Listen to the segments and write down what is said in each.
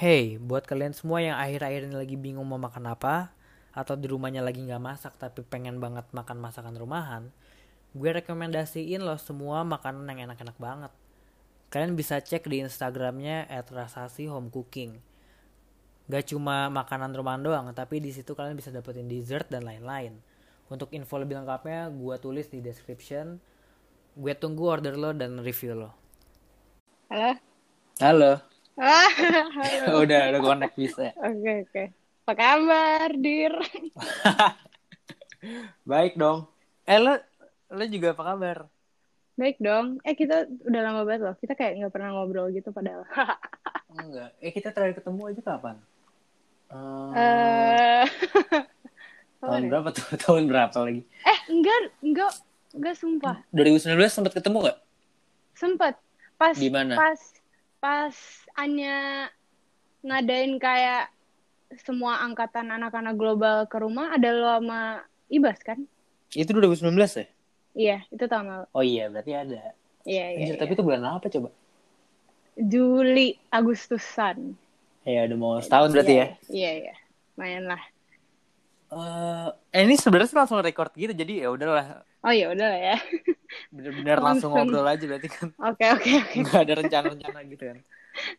Hey, buat kalian semua yang akhir-akhir ini lagi bingung mau makan apa, atau di rumahnya lagi nggak masak tapi pengen banget makan masakan rumahan, gue rekomendasiin lo semua makanan yang enak-enak banget. Kalian bisa cek di Instagramnya @rasasi home cooking. Gak cuma makanan rumahan doang, tapi di situ kalian bisa dapetin dessert dan lain-lain. Untuk info lebih lengkapnya, gue tulis di description. Gue tunggu order lo dan review lo. Halo? Halo. Ah, halo. udah, udah connect bisa. Oke, oke. Apa kabar, Dir? Baik dong. Eh lo, lo juga apa kabar? Baik dong. Eh, kita udah lama banget loh. Kita kayak nggak pernah ngobrol gitu padahal. Enggak. Eh kita terakhir ketemu aja kapan? Eh, Eh, tahun ya? berapa tuh? Tahun berapa lagi? Eh, enggak, enggak, enggak sumpah. 2019 sempat ketemu nggak? Sempet. Pas, Di mana? pas, pas Anya ngadain kayak semua angkatan anak-anak global ke rumah, ada lo sama Ibas kan? Itu 2019 ya? Iya, itu tahun lalu. Oh iya, berarti ada. Iya, iya. Anjir, iya. tapi itu bulan apa coba? Juli, Agustusan. Ya udah mau setahun berarti ya. Iya, iya. Lumayan lah. Eh, ini sebenarnya langsung record gitu, jadi ya udahlah. Oh ya udah lah ya. Bener-bener langsung Langsung. ngobrol aja berarti kan. Oke oke oke. Nggak ada rencana-rencana gitu kan.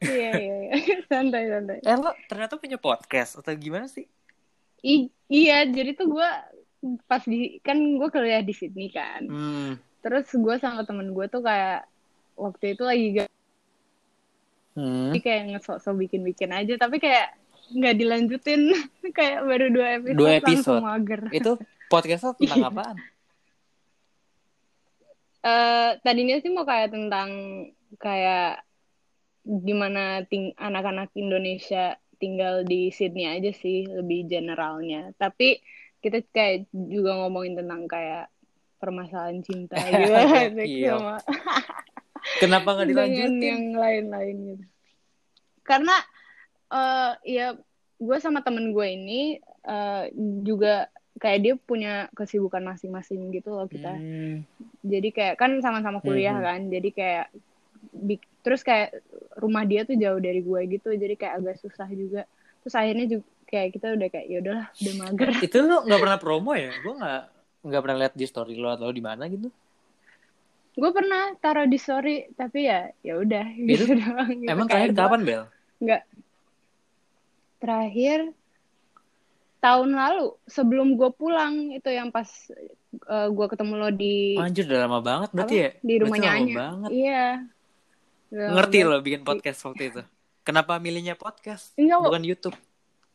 Iya iya iya. Santai santai. Eh lo ternyata punya podcast atau gimana sih? I- iya jadi tuh gue pas di kan gue kuliah di Sydney kan. Hmm. Terus gue sama temen gue tuh kayak waktu itu lagi gak Hmm. kayak ngesok-sok bikin-bikin aja tapi kayak nggak dilanjutin kayak baru dua episode, Dua langsung episode. mager. Itu podcast lo tentang Iya. apaan? Eh tadinya sih mau kayak tentang kayak gimana ting anak-anak Indonesia tinggal di Sydney aja sih lebih generalnya. Tapi kita kayak juga ngomongin tentang kayak permasalahan cinta gitu Iya. sama Kenapa nggak dilanjutin? yang lain-lain gitu. Karena eh ya gue sama temen gue ini eh, juga kayak dia punya kesibukan masing-masing gitu loh kita Hmm. jadi kayak kan sama-sama kuliah Mhm. kan jadi kayak bi- terus kayak rumah dia tuh jauh dari gue gitu jadi kayak agak susah juga terus akhirnya juga kayak kita udah kayak ya udahlah udah mager itu lo nggak pernah promo ya gue nggak nggak pernah lihat di story lo atau di mana gitu gue pernah taruh di story tapi ya ya udah Itu gitu doang gitu. emang Kayak kapan bel nggak terakhir tahun lalu sebelum gue pulang itu yang pas gue ketemu lo di anjir udah lama banget berarti apa? ya? Di rumahnya Anya. banget. Iya. Udah ngerti lo bikin podcast waktu itu. Kenapa milihnya podcast Enggak, bukan YouTube?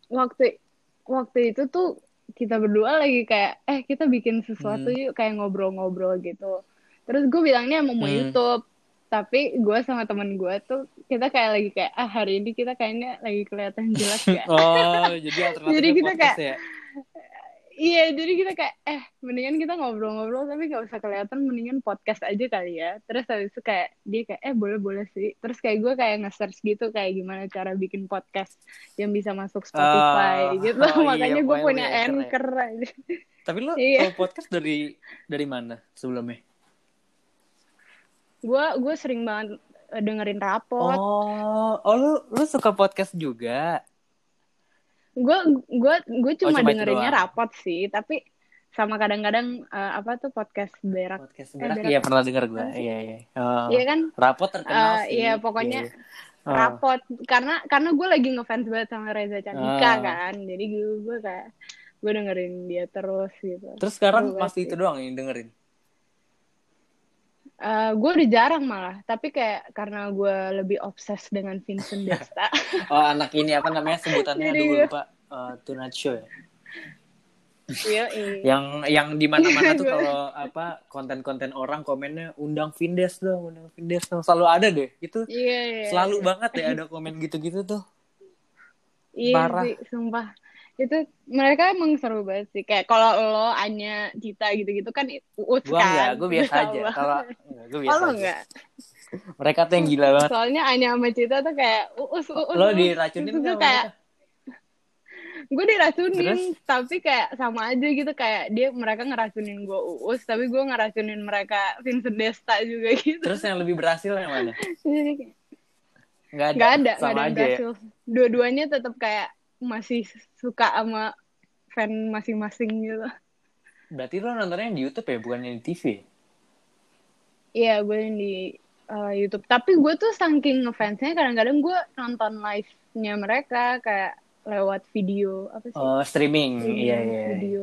Waktu waktu itu tuh kita berdua lagi kayak eh kita bikin sesuatu Hmm. yuk kayak ngobrol-ngobrol gitu. Terus gue bilangnya mau mau Hmm. YouTube tapi gue sama temen gue tuh kita kayak lagi kayak ah hari ini kita kayaknya lagi kelihatan jelas ya oh jadi Jadi kita kayak- ya? Iya jadi kita kayak eh mendingan kita ngobrol-ngobrol tapi gak usah kelihatan mendingan podcast aja kali ya. Terus habis itu kayak dia kayak eh boleh boleh sih. Terus kayak gue kayak nge-search gitu kayak gimana cara bikin podcast yang bisa masuk Spotify Oh, gitu. oh iya, makanya gue pokoknya punya anchor ya. anchor aja. Tapi lo Iya. podcast dari dari mana sebelumnya gue gue sering banget eh, dengerin rapot oh oh lu lu suka podcast juga gue gue gue cuma, Oh, cuma dengerinnya doang. rapot sih tapi sama kadang-kadang eh, apa tuh podcast berak podcast Eh, berak iya pernah denger gue iya iya oh. Iya kan rapot terkenal Eh, sih iya, pokoknya iya. Oh. rapot karena karena gue lagi ngefans banget sama Reza Candika Ah. kan jadi gue gue kayak gue dengerin dia terus gitu terus sekarang masih sih. itu doang yang dengerin Eh, gue udah jarang malah tapi kayak karena gue lebih obses dengan Vincent Desta oh anak ini apa namanya sebutannya Jadi aduh gue gue- lupa Eh, Tonight Show ya iya iya yang yang di mana-mana tuh kalau apa konten-konten orang komennya undang Vindes dong, undang Vindes dong, selalu ada deh. Itu iya iya selalu iya. banget ya ada komen gitu-gitu tuh. Iya Parah. sih, sumpah. Itu mereka emang seru banget sih. Kayak kalau lo, Anya, Cita gitu-gitu kan Gua kan. enggak, gue biasa aja. Kalau gue biasa enggak? Mereka tuh yang gila banget. Soalnya Anya sama Cita tuh kayak uus, uus. Lo diracunin sama kayak, gue diracunin, Terus? tapi kayak sama aja gitu. Kayak dia mereka ngeracunin gue uus, tapi gue ngeracunin mereka Vincent Desta juga gitu. Terus yang lebih berhasil yang mana? Jadi nggak ada nggak ada sama ada yang aja ya. dua-duanya tetap kayak masih suka sama fan masing-masing gitu. Berarti lo nontonnya di YouTube ya bukan di TV iya gue yang di uh, YouTube. Tapi gue tuh saking ngefansnya kadang-kadang gue nonton live-nya mereka kayak lewat video apa sih? Oh streaming. Streaming iya iya. video.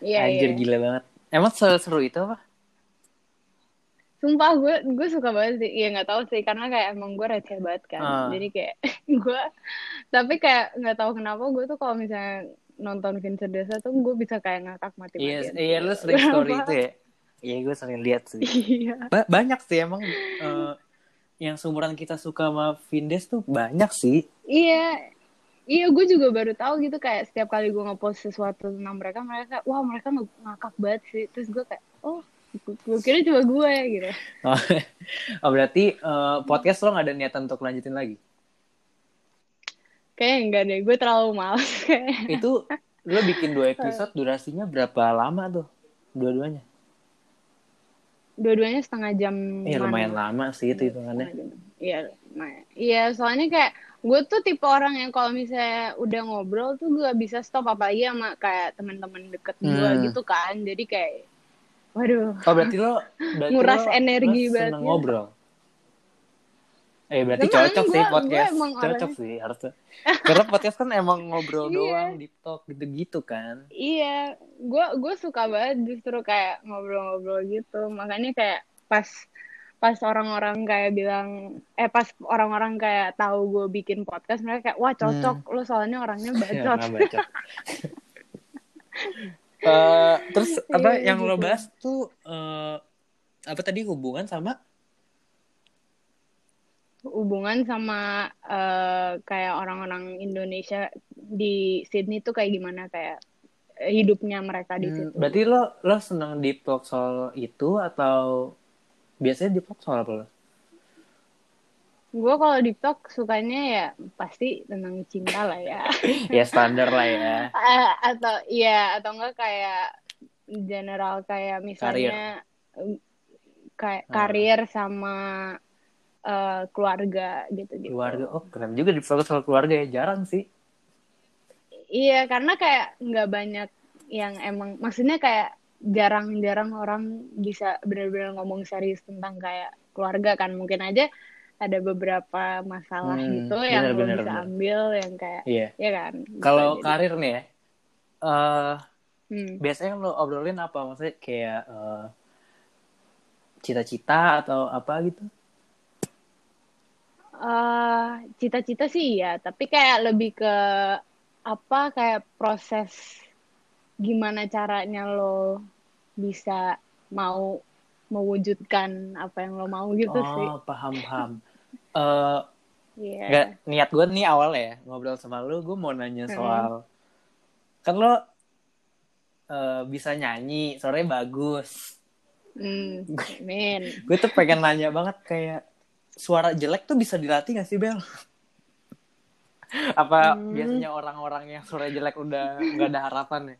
Iya anjir iya gila banget. Emang seru itu apa sumpah gue gue suka banget sih. Ya nggak tahu sih karena kayak emang gue receh banget kan. Ah. jadi kayak gue tapi kayak nggak tahu kenapa gue tuh kalau misalnya nonton Vincent Desa tuh gue bisa kayak ngakak mati iya matian iya lo sering story itu ya? Iya gue sering lihat sih. Iya. Ba- banyak sih emang eh, yang seumuran kita suka sama Vindes tuh banyak sih. Iya. Iya gue juga baru tahu gitu kayak setiap kali gue ngepost sesuatu tentang mereka mereka wah mereka ngakak banget sih. Terus gue kayak oh gue kira cuma gue gitu. Oh, oh, berarti eh, podcast lo gak ada niatan untuk lanjutin lagi? Kayaknya enggak deh gue terlalu males kayak itu lo bikin dua episode durasinya berapa lama tuh? Dua-duanya? Dua-duanya setengah jam eh lumayan lama sih itu hitungannya. Iya. Iya, soalnya kayak gue tuh tipe orang yang kalau misalnya udah ngobrol tuh gak bisa stop apalagi sama kayak teman-teman deket gue Hmm. gitu kan. Jadi kayak, waduh, oh berarti lo berarti Nguras lo- energi lo banget. seneng ngobrol? Eh berarti Emang cocok gua- sih gua podcast. emang cocok orangnya- sih harusnya. Karena podcast kan emang ngobrol Iya. doang deep talk gitu-gitu kan. Iya, gue gue suka banget justru kayak ngobrol-ngobrol gitu. Makanya kayak pas pas orang-orang kayak bilang, eh pas orang-orang kayak tahu gue bikin podcast mereka kayak wah cocok. Lo soalnya orangnya Ya, bacot. Eh, terus apa Iya, yang lo gitu. bahas tuh eh, apa tadi hubungan sama hubungan sama eh, kayak orang-orang Indonesia di Sydney tuh kayak gimana kayak hidupnya mereka di Hmm, situ. berarti lo lo seneng deep talk soal itu atau biasanya deep talk soal apa lo? Gue kalau di talk sukanya ya pasti tentang cinta lah ya. ya standar lah ya. Eh, atau iya atau enggak kayak general kayak misalnya eh, kayak Ah. karir sama eh, keluarga gitu-gitu. Keluarga, oh keren juga deep talk soal keluarga ya jarang sih. Iya, karena kayak nggak banyak yang emang, maksudnya kayak jarang-jarang orang bisa benar-benar ngomong serius tentang kayak keluarga kan. Mungkin aja ada beberapa masalah Hmm, gitu yang lo bener, bisa bener. ambil yang kayak, Iya. ya kan. Kalau karir nih ya, eh Hmm. biasanya lo obrolin apa? Maksudnya kayak eh, cita-cita atau apa gitu? Eh, cita-cita sih iya, tapi kayak lebih ke apa kayak proses gimana caranya lo bisa mau mewujudkan apa yang lo mau gitu sih. oh paham paham. Eh Iya. Nggak, niat gue nih awal ya ngobrol sama lu, gue mau nanya Hmm. soal kan lo eh, bisa nyanyi, suaranya bagus. Hmm, amin. Gue tuh pengen nanya banget kayak suara jelek tuh bisa dilatih gak sih Bel? Apa Hmm. biasanya orang-orang yang suara jelek udah nggak ada harapan ya?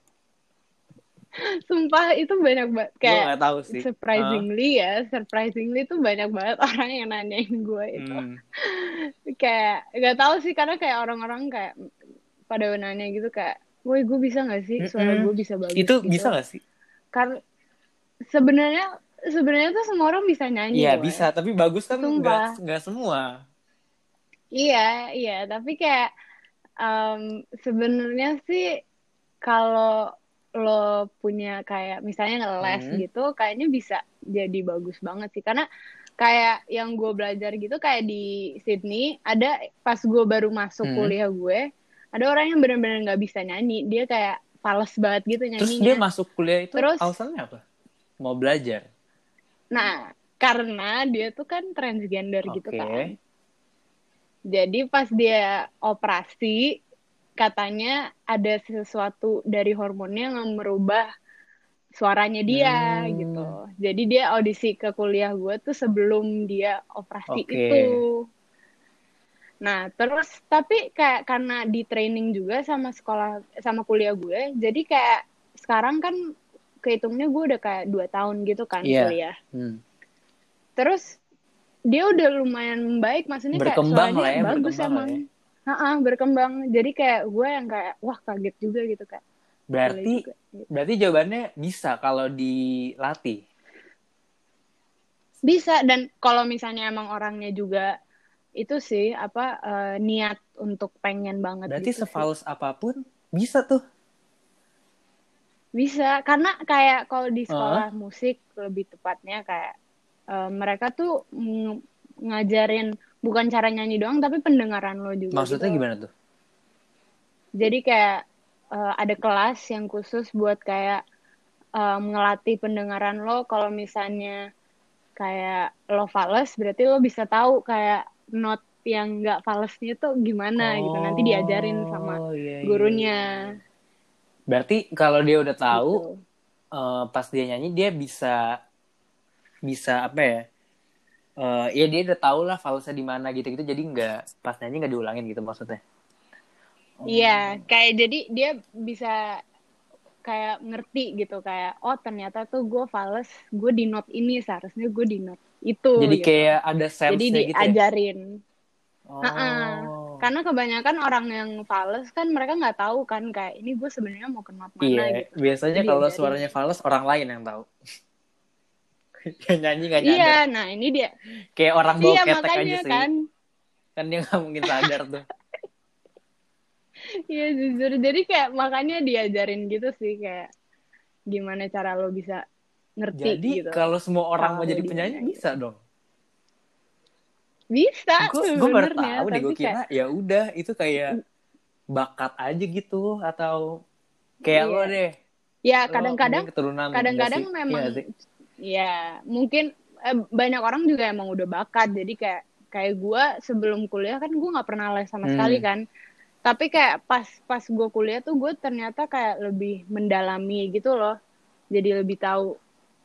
Sumpah itu banyak banget kayak nggak tahu sih. surprisingly ya, surprisingly tuh banyak banget orang yang nanyain gue itu. hmm. Kayak nggak tahu sih karena kayak orang-orang kayak pada nanya gitu kayak, woi gue bisa nggak sih suara gue bisa bagus? Itu gitu." bisa gak sih? Karena sebenarnya sebenarnya tuh semua orang bisa nyanyi. Iya bisa, tapi bagus kan Sumpah. nggak nggak semua. Iya, iya, tapi kayak em, sebenarnya sih kalau lo punya kayak misalnya ngeles Hmm. gitu, kayaknya bisa jadi bagus banget sih. Karena kayak yang gue belajar gitu kayak di Sydney ada pas gue baru masuk Hmm. kuliah gue, ada orang yang benar-benar nggak bisa nyanyi. Dia kayak fals banget gitu Terus nyanyinya. dia masuk kuliah itu Terus- alasannya apa? Mau belajar. Nah, karena dia tuh kan transgender gitu Oke. kan. Jadi pas dia operasi, katanya ada sesuatu dari hormonnya yang merubah suaranya dia Hmm. gitu. Jadi dia audisi ke kuliah gue tuh sebelum dia operasi Oke. itu. Nah, terus tapi kayak karena di training juga sama sekolah sama kuliah gue, jadi kayak sekarang kan kehitungnya gue udah kayak dua tahun gitu kan Iya. kuliah. Hmm. Terus dia udah lumayan baik maksudnya Berkembang kayak lah ya, suaranya bagus berkembang lah Ha-ha, berkembang jadi kayak gue yang kayak wah kaget juga gitu kayak boleh Berarti juga gitu. berarti jawabannya bisa kalau dilatih. bisa dan kalau misalnya emang orangnya juga itu sih apa eh, niat untuk pengen banget Berarti gitu sih. sefalus apa pun bisa tuh. Bisa, karena kayak kalau di sekolah musik lebih tepatnya kayak eh, mereka tuh ng- ngajarin bukan cara nyanyi doang tapi pendengaran lo juga. Maksudnya gitu. gimana tuh? Jadi kayak eh, ada kelas yang khusus buat kayak eh, ngelatih pendengaran lo kalau misalnya kayak lo fales berarti lo bisa tahu kayak not yang nggak falesnya tuh gimana gitu. Nanti diajarin sama Oh, iya, iya, gurunya. iya. Berarti kalau dia udah tahu gitu. eh, pas dia nyanyi dia bisa bisa apa ya? Eh, ya dia udah tahu lah falsnya di mana gitu-gitu jadi nggak pas nyanyi nggak diulangin gitu maksudnya. Iya, kayak jadi dia bisa kayak ngerti gitu kayak oh ternyata tuh gue fales, gue di note ini seharusnya gue di note itu. Jadi gitu. kayak ada sense jadi gitu ya. diajarin. Oh. Ha-ha. Karena kebanyakan orang yang fales kan mereka nggak tahu kan kayak ini gue sebenarnya mau ke note mana Iya, gitu. biasanya Jadi kalau diajarin. suaranya fals orang lain yang tahu. yang nyanyi nggak nyadar. Iya, nah ini dia. Kayak orang bawa Iya ketek makanya aja sih. kan. Kan dia nggak mungkin sadar tuh. Iya jujur. Jadi kayak makanya diajarin gitu sih kayak gimana cara lo bisa ngerti Jadi gitu. kalau semua orang mau jadi penyanyi nyanyi. bisa dong. Bisa Gue gue baru tahu deh. Gue tapi kayak- kira ya udah itu kayak bakat aja gitu atau kayak Iya. lo deh. Ya kadang-kadang kadang-kadang nggak sih? Iya ya mungkin eh, banyak orang juga emang udah bakat jadi kayak kayak gue sebelum kuliah kan gue nggak pernah les sama Hmm. sekali kan tapi kayak pas pas gue kuliah tuh gue ternyata kayak lebih mendalami gitu loh jadi lebih tahu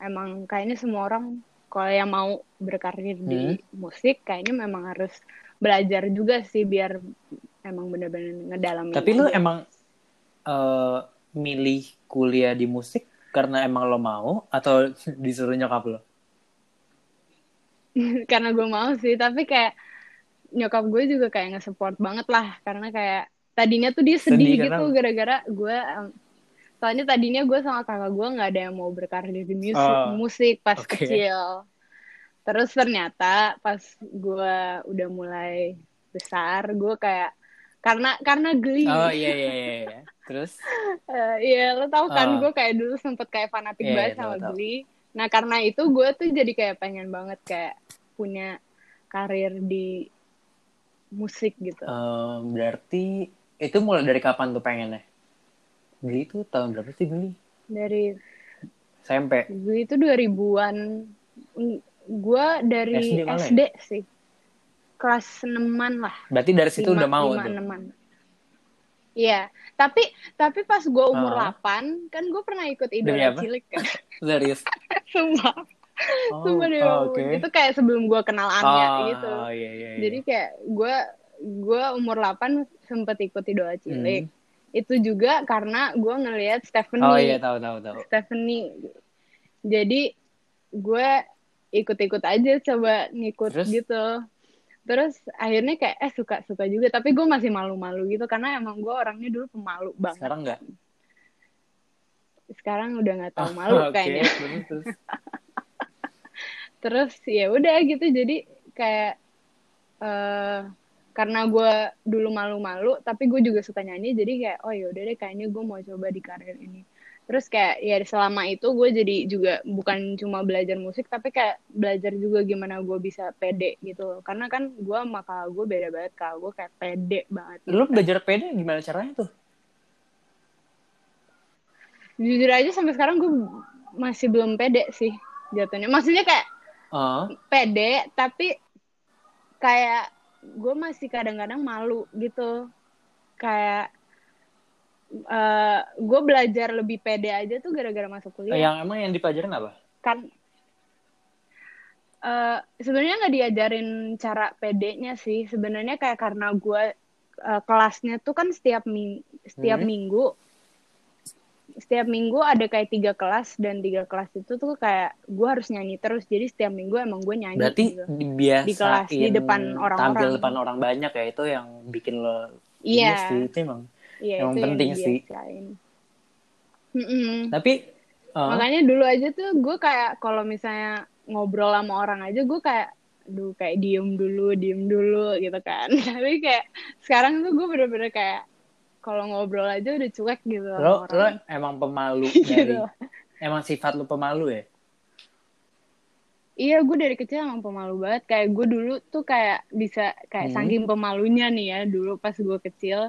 emang kayaknya semua orang kalau yang mau berkarir di Hmm. musik kayaknya memang harus belajar juga sih biar emang bener-bener ngedalamin Tapi lu aja. emang eh, milih kuliah di musik karena emang lo mau atau disuruh nyokap lo? karena gue mau sih tapi kayak nyokap gue juga kayak nge-support banget lah karena kayak tadinya tuh dia sedih, Sedih gitu gara-gara gue em, soalnya tadinya gue sama kakak gue nggak ada yang mau berkarir di musik, Oh, musik pas oke. kecil terus ternyata pas gue udah mulai besar gue kayak karena karena geli Oh iya iya iya. iya. Terus? Eh, Iya, lo tau kan gue kayak dulu sempet kayak fanatik Iya, banget sama. Glee. Nah karena itu gue tuh jadi kayak pengen banget kayak punya karir di musik gitu. Eh, berarti itu mulai dari kapan tuh pengennya? Geli itu tahun berapa sih Geli? Dari SMP. gue itu 2000-an. Gue dari SD ya? SD sih. Kelas 6-an lah. Berarti dari situ Lima- udah mau lima, tuh. enaman. Iya, tapi tapi pas gue umur. 8 kan gue pernah ikut idola cilik kan. Serius. Sumpah. Oh, Sumpah deh, oh, oke. itu kayak sebelum gue kenal Anya Oh, gitu. iya iya. iya. Jadi kayak gue gue umur 8 sempet ikut idola cilik. Hmm. Itu juga karena gue ngelihat Stephanie. Oh iya tahu tahu tahu. Stephanie. Jadi gue ikut-ikut aja coba ngikut Terus? gitu. Terus akhirnya kayak eh suka-suka juga, tapi gue masih malu-malu gitu karena emang gue orangnya dulu pemalu banget. Sekarang enggak? Sekarang udah nggak tahu malu Oke, kayaknya. terus, ya udah gitu jadi kayak eh karena gue dulu malu-malu tapi gue juga suka nyanyi jadi kayak oh yaudah deh kayaknya gue mau coba di karir ini terus kayak ya selama itu gue jadi juga bukan cuma belajar musik tapi kayak belajar juga gimana gue bisa pede gitu loh. karena kan gue sama kakak gue beda banget kakak gue kayak pede banget gitu. Lu belajar pede gimana caranya tuh? jujur aja sampai sekarang gue masih belum pede sih jatuhnya maksudnya kayak Oh, pede tapi kayak gue masih kadang-kadang malu gitu kayak eh gue belajar lebih pede aja tuh gara-gara masuk kuliah yang emang yang dipelajarin apa? kan eh sebenarnya nggak diajarin cara pedenya sih sebenarnya kayak karena gue eh, kelasnya tuh kan setiap ming setiap Hmm. minggu setiap minggu ada kayak tiga kelas dan tiga kelas itu tuh kayak gue harus nyanyi terus jadi setiap minggu emang gue nyanyi Berarti gitu. biasa Di kelas, di depan orang-orang. tampil depan orang banyak ya itu yang bikin lo Iya. sih itu emang. Iya, emang itu yang penting sih. Tapi uh, makanya dulu aja tuh gue kayak kalau misalnya ngobrol sama orang aja gue kayak aduh kayak diem dulu diem dulu gitu kan tapi kayak sekarang tuh gue bener-bener kayak kalau ngobrol aja udah cuek gitu sama lo lo orang emang pemalu Gitu. emang sifat lo pemalu ya? Iya, gue dari kecil emang pemalu banget. Kayak gue dulu tuh kayak bisa kayak Hmm. saking pemalunya nih ya dulu pas gue kecil.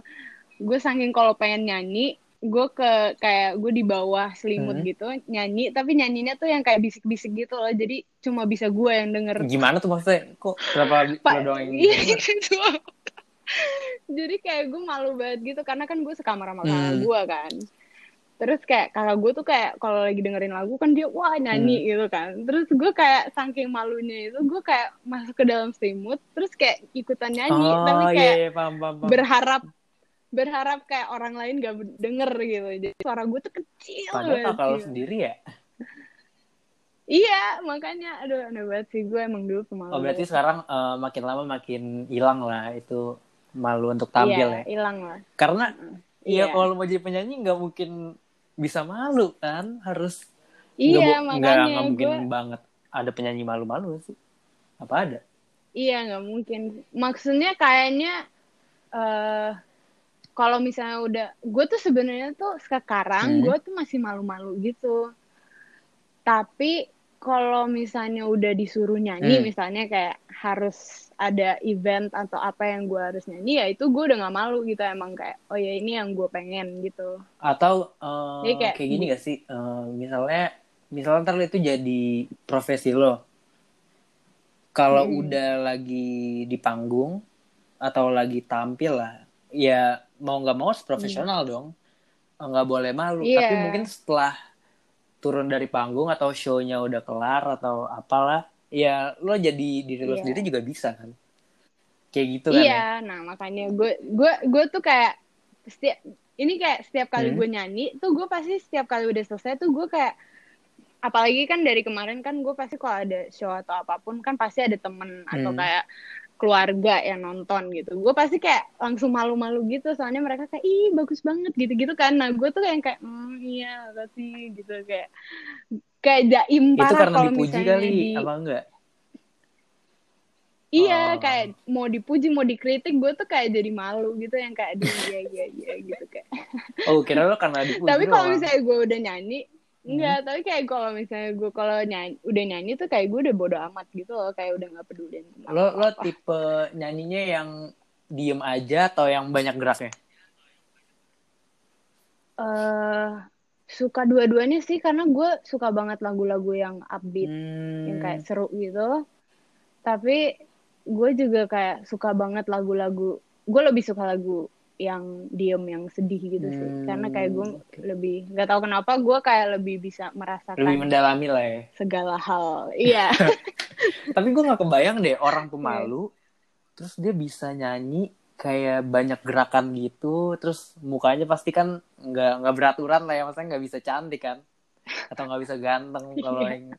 Gue saking kalau pengen nyanyi, gue ke kayak gue di bawah selimut Hmm. gitu nyanyi, tapi nyanyinya tuh yang kayak bisik-bisik gitu loh. Jadi cuma bisa gue yang denger. Gimana tuh maksudnya? Kok kenapa lo doang yang iya gitu. Jadi kayak gue malu banget gitu karena kan gue sekamar sama kakak Hmm. gue kan. Terus kayak kakak gue tuh kayak kalau lagi dengerin lagu kan dia wah nyanyi gitu kan. Terus gue kayak saking malunya itu gue kayak masuk ke dalam selimut terus kayak ikutan nyanyi oh tapi iya kayak iya paham paham. paham. berharap berharap kayak orang lain gak denger gitu. Jadi suara gue tuh kecil Padahal lo gitu. sendiri ya? Iya, makanya aduh aneh banget sih gue emang dulu pemalu. Oh berarti sekarang eh, makin lama makin hilang lah itu malu untuk tampil iya, ya? hilang lah. Karena ya Iya. kalau mau jadi penyanyi nggak mungkin bisa malu kan harus Iya, nggak makanya nggak mungkin gue banget ada penyanyi malu-malu sih apa ada Iya nggak mungkin. Maksudnya kayaknya eh kalau misalnya udah, gue tuh sebenarnya tuh sekarang Hmm. gue tuh masih malu-malu gitu. Tapi kalau misalnya udah disuruh nyanyi, Hmm. misalnya kayak harus ada event atau apa yang gue harus nyanyi, ya itu gue udah nggak malu gitu. Emang kayak, oh ya ini yang gue pengen gitu. atau Jadi kayak, kayak- gini gak sih Eh, misalnya misalnya ntar itu jadi profesi lo kalau Hmm. udah lagi di panggung atau lagi tampil lah ya mau nggak mau harus profesional dong Eh, nggak boleh malu Iya. tapi mungkin setelah turun dari panggung atau show-nya udah kelar atau apalah ya lo jadi diri lo Iya. sendiri juga bisa kan kayak gitu kan ya? Iya, nah makanya gue gue gue tuh kayak setiap ini kayak setiap kali Hmm. gue nyanyi tuh gue pasti setiap kali udah selesai tuh gue kayak apalagi kan dari kemarin kan gue pasti kalau ada show atau apa pun kan pasti ada temen atau Hmm. kayak keluarga yang nonton gitu. Gue pasti kayak langsung malu-malu gitu soalnya mereka kayak ih bagus banget gitu-gitu kan. Nah gue tuh yang kayak hmm iya makasih gitu kayak kayak jaim itu parah karena kalau dipuji misalnya kali di apa enggak? Iya, Oh. kayak mau dipuji, mau dikritik, gue tuh kayak jadi malu gitu yang kayak iya iya iya gitu kayak. oh kira lo karena dipuji tapi kalau misalnya gue udah nyanyi, Hmm. enggak, tapi kayak kalau misalnya gue kalau nyanyi udah nyanyi tuh kayak gue udah bodo amat gitu loh, kayak udah nggak peduli. lo lo tipe nyanyinya yang diem aja atau yang banyak geraknya eh suka dua-duanya sih karena gue suka banget lagu-lagu yang upbeat, yang Hmm. kayak seru gitu. Tapi gue juga kayak suka banget lagu-lagu, gue lebih suka lagu yang diem yang sedih gitu sih. Hmm, karena kayak gue oke. lebih nggak tahu kenapa gue kayak lebih bisa merasakan lebih mendalami lah ya. segala hal. Iya. Tapi gue nggak kebayang deh orang pemalu terus dia bisa nyanyi kayak banyak gerakan gitu terus mukanya pasti kan nggak nggak beraturan lah ya maksudnya nggak bisa cantik kan? Atau nggak bisa ganteng kalau yang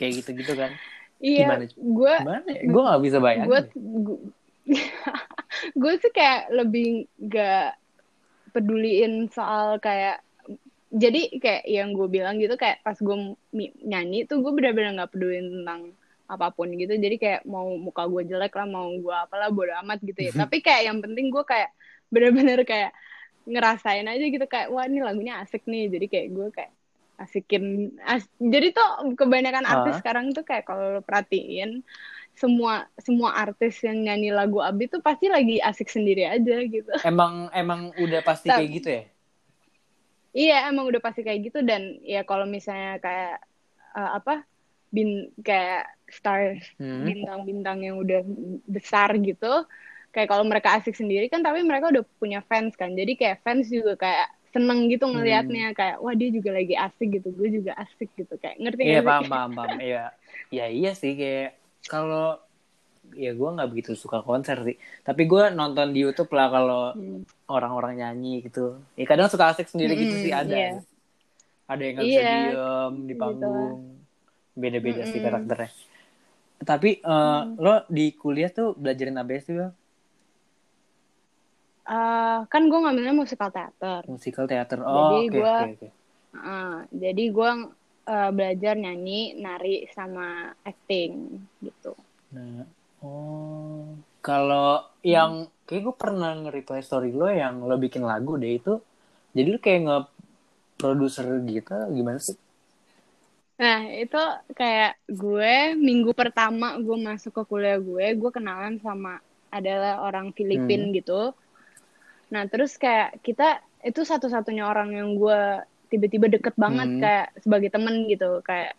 kayak gitu gitu kan? Iya Gimana? gue gimana ya? Gue nggak bisa bayangin gue. gue sih kayak lebih gak peduliin soal kayak jadi kayak yang gue bilang gitu kayak pas gue nyanyi tuh gue bener-bener nggak peduliin tentang apa pun gitu. Jadi kayak mau muka gue jelek lah mau gue apalah bodo amat gitu ya. Tapi kayak yang penting gue kayak bener-bener kayak ngerasain aja gitu kayak wah ini lagunya asik nih. Jadi kayak gue kayak asikin as- jadi tuh kebanyakan artis Ah. sekarang tuh kayak kalau lo perhatiin semua semua artis yang nyanyi lagu Abi tuh pasti lagi asik sendiri aja gitu emang emang udah pasti kayak gitu ya Iya, emang udah pasti kayak gitu dan ya kalau misalnya kayak eh, apa bin kayak stars Hmm. bintang-bintang yang udah besar gitu, kayak kalau mereka asik sendiri kan tapi mereka udah punya fans kan. Jadi kayak fans juga kayak seneng gitu Hmm. ngelihatnya kayak wah dia juga lagi asik gitu, gue juga asik gitu kayak ngerti Iya paham paham paham. Iya, ya iya sih kayak kalau ya gue nggak begitu suka konser sih. Tapi gue nonton di YouTube lah kalau Hmm. orang-orang nyanyi gitu. Ya kadang suka asik sendiri gitu Mm-mm, sih ada. iya. ada yang nggak bisa Iya, diem di gitu. panggung beda-beda sih Mm-mm. karakternya tapi eh, lo di kuliah tuh belajarin apa sih Bel? Eh, kan gue ngambilnya musikal teater. musikal teater oh Jadi oke gua- oke oke Eh, jadi gue eh, belajar nyanyi, nari, sama acting gitu. Nah, oh, kalau yang kayak gue pernah nge-reply story lo yang lo bikin lagu deh itu, jadi lo kayak nge-producer gitu, gimana sih? Nah, itu kayak gue minggu pertama gue masuk ke kuliah gue, gue kenalan sama adalah orang Filipin Hmm. gitu. Nah, terus kayak kita itu satu-satunya orang yang gue tiba-tiba deket banget Hmm. kayak sebagai temen gitu, kayak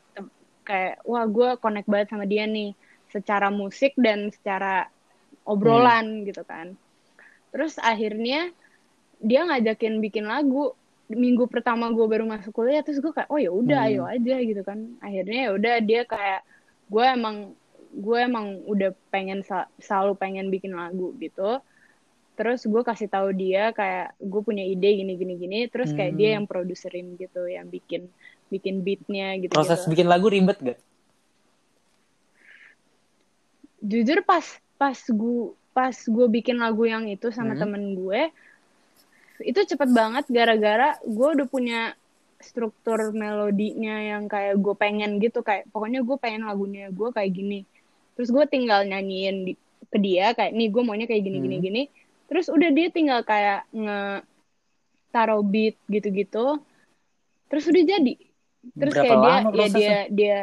kayak wah gue connect banget sama dia nih secara musik dan secara obrolan gitu kan. Terus akhirnya dia ngajakin bikin lagu minggu pertama gue baru masuk kuliah terus gue kayak oh ya udah Hmm. ayo aja gitu kan akhirnya ya udah dia kayak gue emang gue emang udah pengen selalu pengen bikin lagu gitu terus gue kasih tahu dia kayak gue punya ide gini gini gini terus kayak Hmm. dia yang produserin gitu yang bikin bikin beatnya gitu Proses gitu bikin lagu ribet gak? jujur pas pas gue pas gue bikin lagu yang itu sama Hmm. temen gue itu cepet banget gara-gara gue udah punya struktur melodinya yang kayak gue pengen gitu kayak pokoknya gue pengen lagunya gue kayak gini terus gue tinggal nyanyiin di, ke dia kayak nih gue maunya kayak gini gini Hmm. gini terus udah dia tinggal kayak nge taruh beat gitu-gitu terus udah jadi terus Berapa kayak dia lama ya prosesnya? dia dia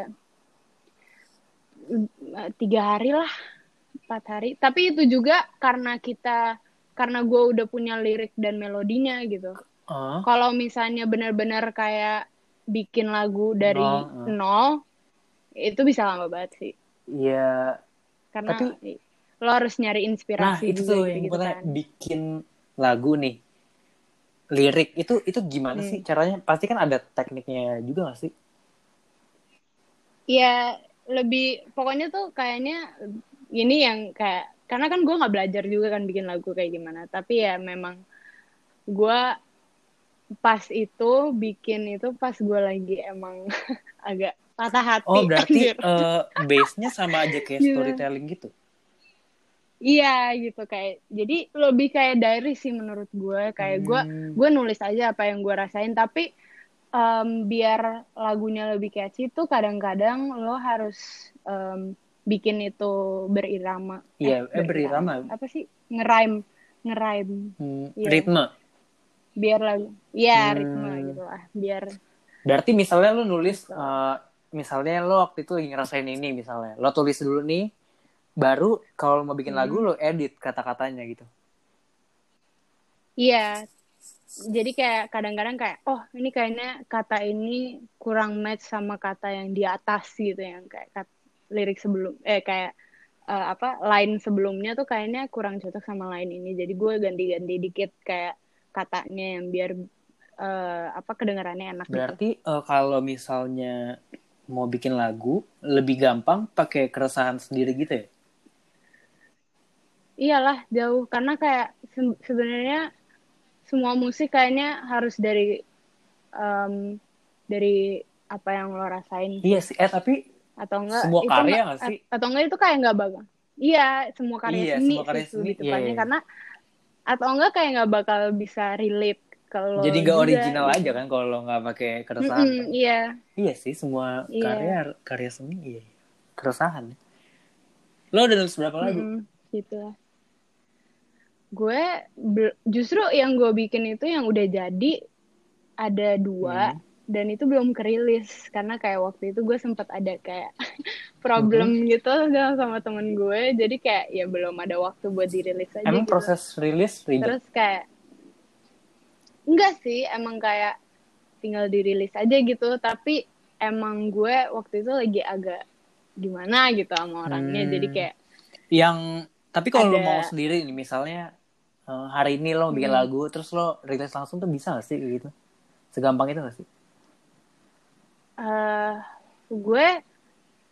eh, tiga hari lah empat hari tapi itu juga karena kita karena gue udah punya lirik dan melodinya gitu Oh, kalau misalnya benar-benar kayak bikin lagu dari Nol, eh. nol itu bisa lama banget sih iya. karena Tapi- lo harus nyari Nah, inspirasi itu juga tuh yang gitu kan bikin lagu nih. Lirik itu itu gimana Hmm. sih caranya? Pasti kan ada tekniknya juga gak sih? Iya, lebih pokoknya tuh kayaknya ini yang kayak karena kan gue nggak belajar juga kan bikin lagu kayak gimana. Tapi ya memang gue pas itu bikin itu pas gue lagi emang agak patah hati. Oh, berarti anjir. eh, base-nya sama aja kayak Gila. storytelling gitu. Iya gitu kayak jadi lebih kayak diary sih menurut gue kayak gue Hmm. gue nulis aja apa yang gue rasain tapi em, biar lagunya lebih catchy tuh kadang-kadang lo harus em, bikin itu berirama Iya, eh, berirama. apa sih ngerime ngerime Hmm, Iya. ritme. biar lagu ya Hmm. ritme gitu lah biar Berarti misalnya lu nulis, eh, misalnya lo waktu itu lagi ngerasain ini misalnya, lo tulis dulu nih, baru kalau mau bikin Hmm. lagu lo edit kata-katanya gitu. iya jadi kayak kadang-kadang kayak oh ini kayaknya kata ini kurang match sama kata yang di atas gitu yang kayak kat- lirik sebelum eh kayak eh, apa line sebelumnya tuh kayaknya kurang cocok sama line ini jadi gue ganti-ganti dikit kayak katanya yang biar eh, apa kedengarannya enak gitu. Berarti eh, kalau misalnya mau bikin lagu, lebih gampang pakai keresahan sendiri gitu ya? Iyalah jauh karena kayak se- sebenarnya semua musik kayaknya harus dari em, dari apa yang lo rasain Iya sih, eh tapi atau enggak Semua karya nggak- sih? atau enggak itu kayak nggak bakal iya semua karya Iya, seni semua karya sih seni, lebih iya, tepatnya iya. karena atau enggak kayak nggak bakal bisa relate kalau jadi nggak original gitu. aja kan kalau lo nggak pakai keresahan. Mm-mm, kan? iya Iya sih, semua Iya. karya karya seni iya. Keresahan. Lo udah nulis berapa lagu? Mm-mm, gitu lah gue justru yang gue bikin itu yang udah jadi ada dua Hmm. dan itu belum kerilis karena kayak waktu itu gue sempat ada kayak problem Hmm. gitu sama- temen gue jadi kayak ya belum ada waktu buat dirilis aja Emang gitu. proses rilis ribet? terus kayak enggak sih emang kayak tinggal dirilis aja gitu tapi emang gue waktu itu lagi agak gimana gitu sama orangnya Hmm. jadi kayak Yang tapi kalau lo Ada- mau sendiri nih misalnya eh, hari ini lo bikin Hmm. lagu terus lo rilis langsung tuh bisa gak sih kayak gitu? Segampang itu gak sih? eh gue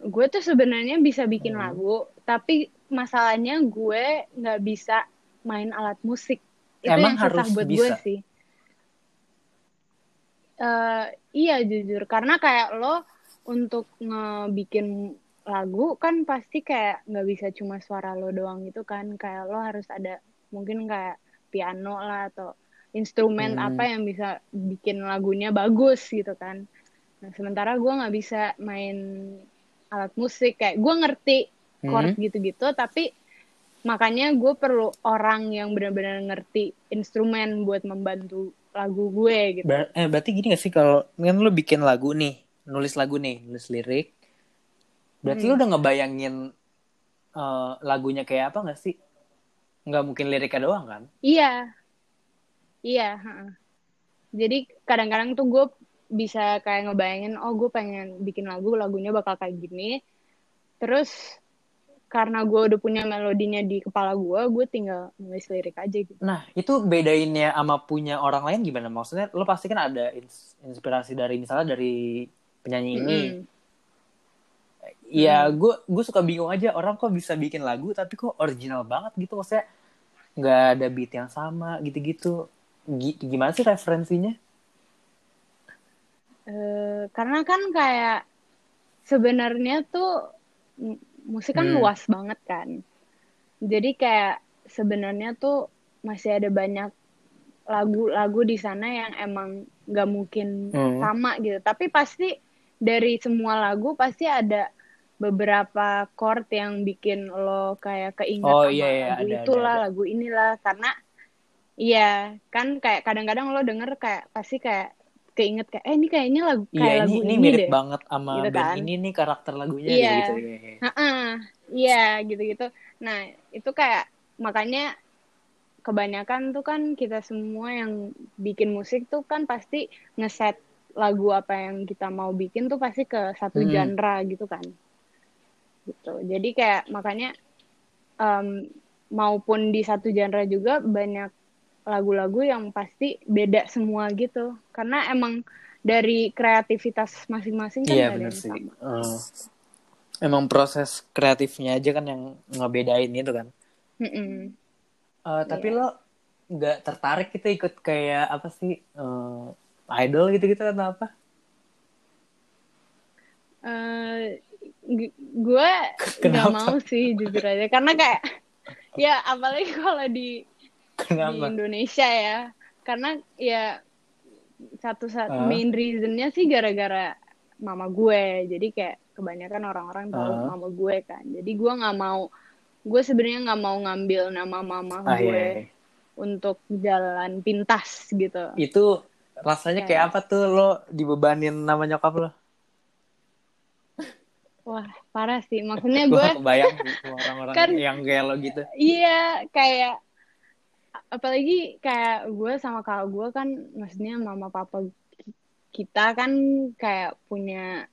gue tuh sebenarnya bisa bikin Hmm. lagu tapi masalahnya gue nggak bisa main alat musik itu Emang yang susah harus buat bisa? gue sih uh, iya jujur karena kayak lo untuk ngebikin lagu kan pasti kayak nggak bisa cuma suara lo doang gitu kan kayak lo harus ada mungkin kayak piano lah atau instrumen hmm. apa yang bisa bikin lagunya bagus gitu kan nah sementara gue nggak bisa main alat musik kayak gue ngerti chord hmm. gitu-gitu tapi makanya gue perlu orang yang benar-benar ngerti instrumen buat membantu lagu gue gitu. Ber eh, berarti gini gak sih kalau kan lo bikin lagu nih, nulis lagu nih, nulis lirik, berarti hmm. lo udah ngebayangin uh, lagunya kayak apa gak sih? Nggak mungkin liriknya doang kan? Iya, iya. Jadi kadang-kadang tuh gue bisa kayak ngebayangin, oh gue pengen bikin lagu, lagunya bakal kayak gini. Terus karena gue udah punya melodinya di kepala gue, gue tinggal nulis lirik aja gitu. Nah, itu bedainnya sama punya orang lain gimana? Maksudnya lo pasti kan ada inspirasi dari misalnya dari penyanyi ini. Iya, mm. gue gue suka bingung aja orang kok bisa bikin lagu tapi kok original banget gitu maksudnya nggak ada beat yang sama gitu-gitu. Gimana sih referensinya? Uh, karena kan kayak sebenarnya tuh musik kan hmm. luas banget kan jadi kayak sebenarnya tuh masih ada banyak lagu-lagu di sana yang emang nggak mungkin hmm. sama gitu tapi pasti dari semua lagu pasti ada beberapa chord yang bikin lo kayak keinget oh, sama iya, iya, lagu ada, itulah ada, ada. lagu inilah karena iya kan kayak kadang-kadang lo denger kayak pasti kayak keinget kayak eh ini kayaknya lagu kayak iya, lagu ini, ini, ini mirip deh. banget sama gitu band kan. ini nih karakter lagunya iya. gitu. Iya, gitu-gitu. Nah, itu kayak makanya kebanyakan tuh kan kita semua yang bikin musik tuh kan pasti ngeset lagu apa yang kita mau bikin tuh pasti ke satu hmm. genre gitu kan. Gitu. Jadi kayak makanya um, maupun di satu genre juga banyak lagu-lagu yang pasti beda semua gitu karena emang dari kreativitas masing-masing kan iya, bener sih. sama. Uh, emang proses kreatifnya aja kan yang ngebedain itu kan. Mm -mm. Uh, tapi yeah. lo nggak tertarik kita ikut kayak apa sih uh, idol gitu-gitu atau apa? Uh, gue nggak mau sih jujur aja karena kayak ya apalagi kalau di Kenapa? di Indonesia ya karena ya satu satu uh. main reasonnya sih gara-gara mama gue jadi kayak kebanyakan orang-orang tahu uh. mama gue kan jadi gue nggak mau gue sebenarnya nggak mau ngambil nama mama ah, gue iya, iya. untuk jalan pintas gitu itu rasanya kayak, kayak apa tuh lo dibebanin nama nyokap lo Wah, parah sih. Maksudnya gue... kebayang orang-orang kan, yang kayak lo gitu. Iya, kayak apalagi kayak gue sama kakak gue kan maksudnya mama papa kita kan kayak punya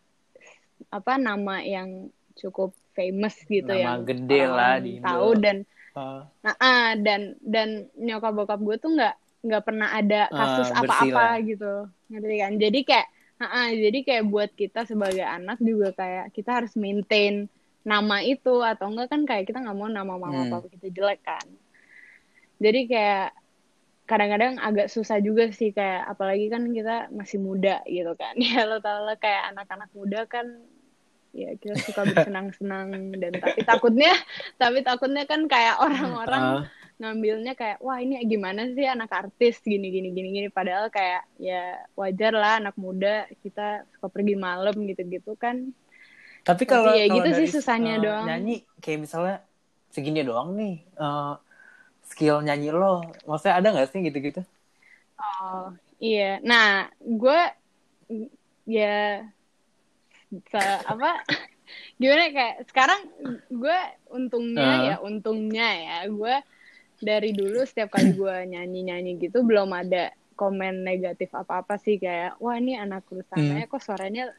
apa nama yang cukup famous gitu nama yang gede lah di tahu dan uh. nah uh, dan dan nyokap bokap gue tuh nggak nggak pernah ada ah, kasus apa-apa uh, gitu ngerti kan jadi kayak uh, jadi kayak buat kita sebagai anak juga kayak kita harus maintain nama itu atau enggak kan kayak kita nggak mau nama mama hmm. papa kita jelek kan jadi kayak kadang-kadang agak susah juga sih kayak apalagi kan kita masih muda gitu kan ya lo tau lah kayak anak-anak muda kan ya kita suka bersenang-senang dan tapi takutnya tapi takutnya kan kayak orang-orang uh. Ngambilnya kayak wah ini gimana sih anak artis? Gini gini gini gini. Padahal kayak ya wajar lah anak muda kita suka pergi malam gitu-gitu kan. Tapi kalau ya kalau gitu dari, sih susahnya uh, doang. nyanyi kayak misalnya segini doang nih uh, skill nyanyi lo maksudnya ada nggak sih gitu-gitu? Oh iya. Nah gue ya se apa gimana kayak sekarang gue untungnya uh. ya untungnya ya gue dari dulu setiap kali gue nyanyi nyanyi gitu belum ada komen negatif apa apa sih kayak wah ini anak sana hmm. kok suaranya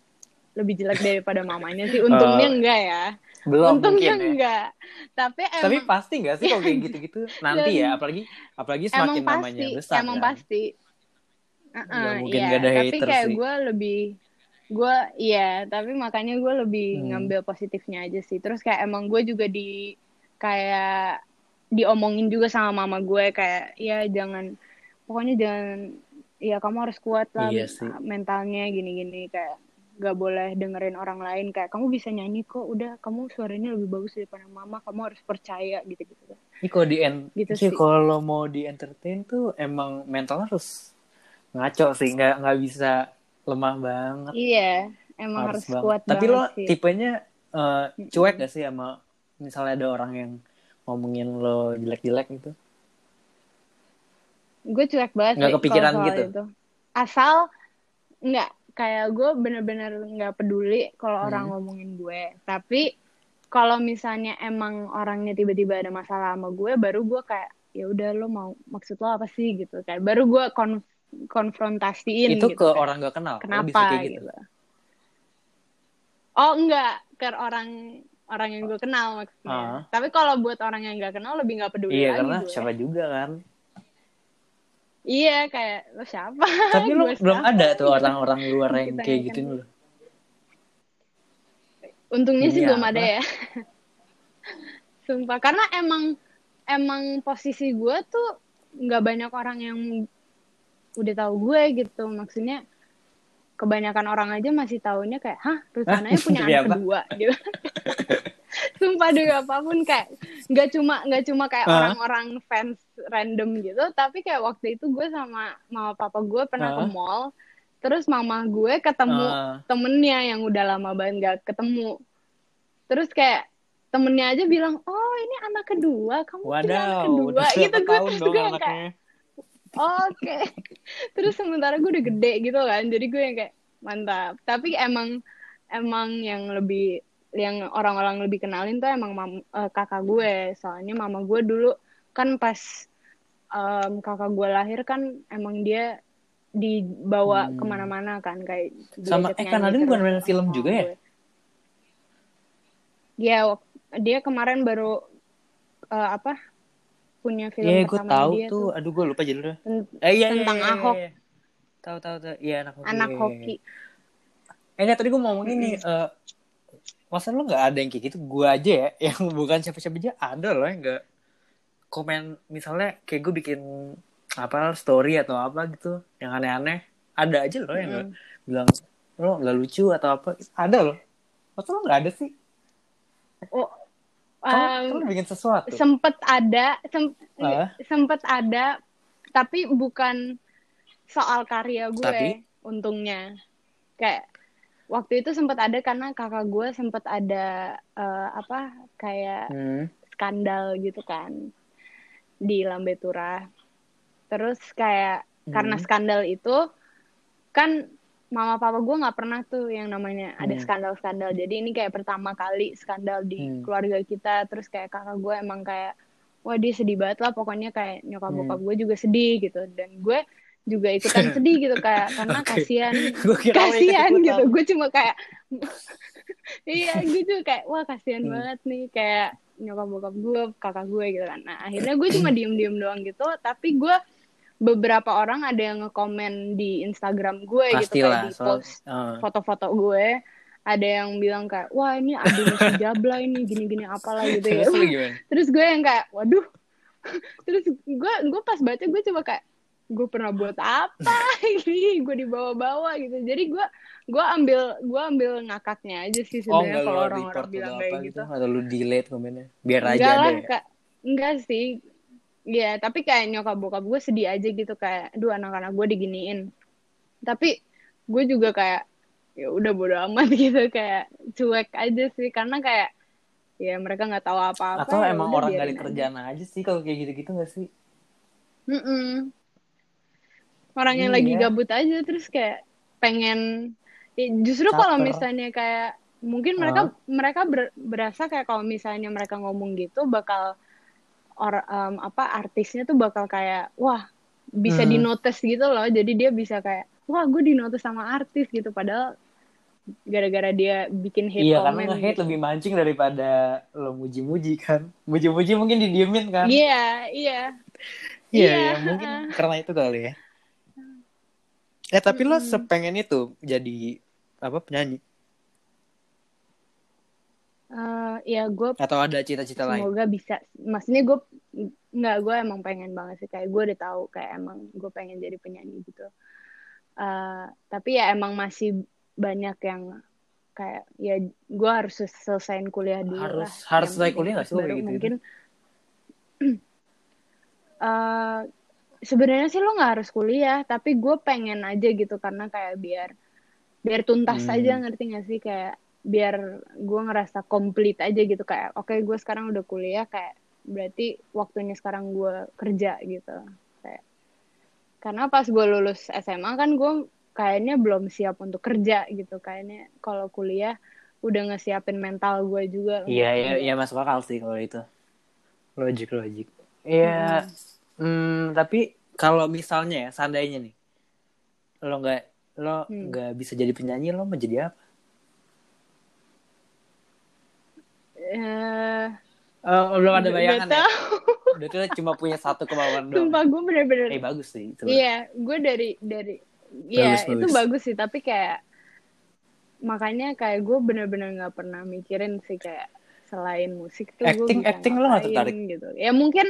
lebih jelek daripada mamanya sih untungnya uh, enggak ya belum untungnya mungkin, ya. enggak tapi emang, tapi pasti enggak sih kalau kayak gitu-gitu nanti ya apalagi apalagi semakin emang namanya pasti, besar emang kan? pasti uh -uh, mungkin iya. gak ada tapi kayak gue lebih gue iya tapi makanya gue lebih hmm. ngambil positifnya aja sih terus kayak emang gue juga di kayak diomongin juga sama mama gue kayak ya jangan pokoknya jangan ya kamu harus kuat lah Iya sih. mentalnya gini-gini kayak gak boleh dengerin orang lain kayak kamu bisa nyanyi kok udah kamu suaranya lebih bagus daripada mama kamu harus percaya gitu-gitu Ini kalau di Gitu sih. kalau mau di entertain tuh emang mental harus ngaco sih, nggak nggak bisa lemah banget. iya emang harus, banget. kuat Tapi banget lo sih tipenya eh, cuek gak sih sama misalnya ada orang yang ngomongin lo jelek-jelek gitu? gue cuek banget Nggak sih kepikiran gitu? itu. asal nggak kayak gue bener-bener nggak peduli kalau orang Hmm. ngomongin gue tapi kalau misalnya emang orangnya tiba-tiba ada masalah sama gue baru gue kayak ya udah lo mau maksud lo apa sih gitu kayak baru gue kon konfrontasiin itu gitu ke kayak, orang gak kenal. lo bisa kenapa kayak gitu. gitu. oh enggak ke orang orang yang gue kenal maksudnya Ah. tapi kalau buat orang yang nggak kenal lebih nggak peduli Iya lagi karena gue. siapa juga kan. iya kayak lo siapa Tapi lo belum siapa? ada tuh orang-orang luar yang Kita kayak nggak gitu kenal. lo. Untungnya sih Iya, belum ada ya. Sumpah, karena emang emang posisi gue tuh nggak banyak orang yang udah tahu gue gitu. Maksudnya kebanyakan orang aja masih taunya kayak, hah, Rusananya punya anak kedua gitu. Sumpah demi apa pun kayak nggak cuma nggak cuma kayak orang-orang fans random gitu, tapi kayak waktu itu gue sama mama papa gue pernah ke Hah? mall, terus mama gue ketemu Ah. temennya yang udah lama banget gak ketemu. Terus kayak temennya aja bilang, oh ini anak kedua, kamu punya anak Wadaw, kedua, gitu gue terus gue yang kayak, oke. Terus sementara gue udah gede gitu kan, jadi gue yang kayak mantap. Tapi emang emang yang lebih yang orang-orang lebih kenalin tuh emang mam- eh, kakak gue, soalnya mama gue dulu kan pas em, kakak gue lahir kan emang dia dibawa Hmm. ke mana-mana kan kayak Sama- eh, kan Nadine bukan main film juga ya? gue. Iya, dia kemarin baru eh, apa punya film Iya, gue pertama tahu dia tuh. Aduh, gue lupa judulnya. ten- Eh, iya, iya, tentang iya, iya, Ahok. iya. Tahu, tahu, tahu. Iya, anak hoki. anak iya, iya, hoki. iya. Eh, enggak, tadi gue mau ngomong ini. eh masa lo nggak ada yang kayak gitu? Gue aja ya, yang bukan siapa-siapa aja ada loh yang nggak komen. Misalnya kayak gue bikin apa story atau apa gitu, yang aneh-aneh. Ada aja loh yang nggak bilang lo nggak lucu atau apa. Ada loh. Masa lo nggak ada sih? Oh, Kamu, em, kamu bikin sesuatu. sempet ada, sem- Ah. sempet ada, tapi bukan soal karya gue, Tapi? untungnya. Kayak waktu itu sempet ada karena kakak gue sempet ada eh, apa kayak Hmm. skandal gitu kan di Lambetura. Terus kayak karena Hmm. skandal itu kan mama papa gue nggak pernah tuh yang namanya ada Hmm. skandal-skandal. Jadi ini kayak pertama kali skandal di Hmm. keluarga kita. Terus kayak kakak gue emang kayak wah dia sedih banget lah pokoknya kayak nyokap Hmm. bokap gue juga sedih gitu dan gue juga ikutan sedih gitu kayak karena Oke. kasihan Gue kasihan gitu gue cuma kayak iya gitu kayak wah kasihan Hmm. banget nih kayak nyokap bokap gue kakak gue gitu kan nah akhirnya gue cuma diem diem doang gitu tapi gue beberapa orang ada yang ngekomen di Instagram gue gitu Pastilah, kayak di post eh. foto-foto gue ada yang bilang kayak wah ini adanya si Jabla ini gini-gini apalah gitu ya terus gue yang kayak waduh terus gue gue pas baca gue coba kayak gue pernah buat apa? Ini gue dibawa-bawa gitu. Jadi gue gue ambil gue ambil ngakaknya aja sih Oh, sebenarnya enggak kalau orang-orang bilang kayak gitu. gitu? Atau lu delete komennya? Biar aja enggak ada lah kak. Enggak sih. Ya tapi kayak nyokap bokap gue sedih aja gitu. Kayak aduh anak-anak gue diginiin. Tapi gue juga kayak ya udah bodo amat gitu. Kayak cuek aja sih. Karena kayak ya mereka nggak tahu apa-apa. Atau ya emang orang gak ada aja. kerjaan aja sih kalau kayak gitu-gitu gak sih? Mm-mm. Orang yang Iya. lagi gabut aja terus kayak pengen ya, justru kalau misalnya kayak mungkin mereka mereka ber- berasa kayak kalau misalnya mereka ngomong gitu bakal or em, apa artisnya tuh bakal kayak wah bisa Hmm. di notice gitu loh jadi dia bisa kayak wah gue di notice sama artis gitu padahal gara-gara dia bikin hate iya, karena comment nge-hate gitu. lebih mancing daripada lo muji-muji kan. Muji-muji mungkin didiemin kan? Iya, iya. Iya, Iya, ya, mungkin karena itu kali ya. Eh, tapi lo sepengen itu jadi apa penyanyi? Eh, ya gue Atau ada cita-cita lain? semoga bisa. Maksudnya gue nggak gue emang pengen banget sih. Kayak gue udah tahu kayak emang gue pengen jadi penyanyi gitu. Uh, tapi ya emang masih banyak yang kayak ya gue harus selesaiin kuliah dulu harus lah. harus selesai kuliah nggak sih gitu mungkin uh, sebenarnya sih lo nggak harus kuliah tapi gue pengen aja gitu karena kayak biar biar tuntas Hmm. aja ngerti gak sih kayak biar gue ngerasa komplit aja gitu kayak oke gue sekarang udah kuliah kayak berarti waktunya sekarang gue kerja gitu kayak karena pas gue lulus SMA kan gue kayaknya belum siap untuk kerja gitu kayaknya kalau kuliah udah ngesiapin mental gue juga Iya, iya, iya masuk akal sih kalau itu. Logik, logik. Iya, hmm, tapi kalau misalnya ya, seandainya nih, lo nggak lo Hmm. nggak bisa jadi penyanyi, lo mau jadi apa? Eh, Oh, belum ada bayangan ya? tahu. Udah tuh cuma punya satu kemauan doang. sumpah gue bener-bener Eh, bagus sih. Itu. Iya, gue dari dari Iya, Bagus, itu bagus. bagus sih, tapi kayak makanya kayak gue bener-bener nggak pernah mikirin sih kayak selain musik tuh gue Acting- bisa acting lo nggak ngapain tertarik? gitu. Ya mungkin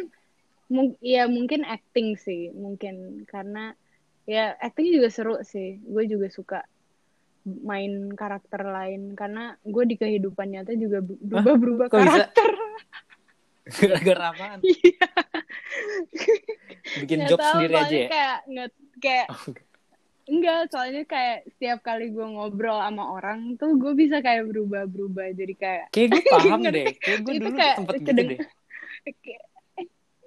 mung- ya mungkin acting sih, mungkin karena ya acting juga seru sih. Gue juga suka main karakter lain karena gue di kehidupan nyata juga berubah-berubah Kok bisa? karakter. Gara-gara apaan? Iya. Bikin job tahu, sendiri aja ya? Kayak nggak kayak Oh, enggak. Enggak, soalnya kayak setiap kali gue ngobrol sama orang tuh gue bisa kayak berubah-berubah jadi kayak Kayak gue paham deh. Kayak gue dulu kayak sempet gitu deh.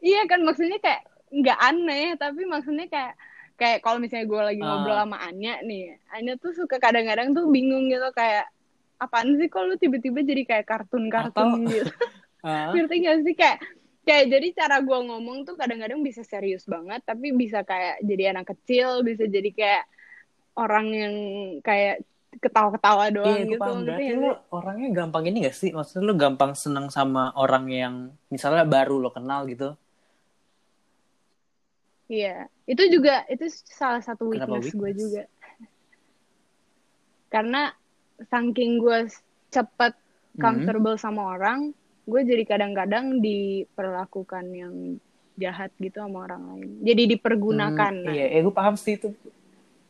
iya kan maksudnya kayak nggak aneh tapi maksudnya kayak kayak kalau misalnya gue lagi ngobrol Ah. sama Anya nih Anya tuh suka kadang-kadang tuh bingung gitu kayak apaan sih kok lu tiba-tiba jadi kayak kartun-kartun Atau- gitu Ah, ngerti gak sih kayak kayak jadi cara gue ngomong tuh kadang-kadang bisa serius banget tapi bisa kayak jadi anak kecil bisa jadi kayak orang yang kayak ketawa-ketawa doang Iya, gitu paham. Berarti sih? orangnya gampang ini gak sih? Maksudnya lo gampang seneng sama orang yang misalnya baru lo kenal gitu. Iya, itu juga itu salah satu Kenapa weakness gue weakness? juga. Karena saking gue cepet Hmm. comfortable sama orang, gue jadi kadang-kadang diperlakukan yang jahat gitu sama orang lain. Jadi dipergunakan. Hmm, Nah, iya, eh, gue paham sih itu.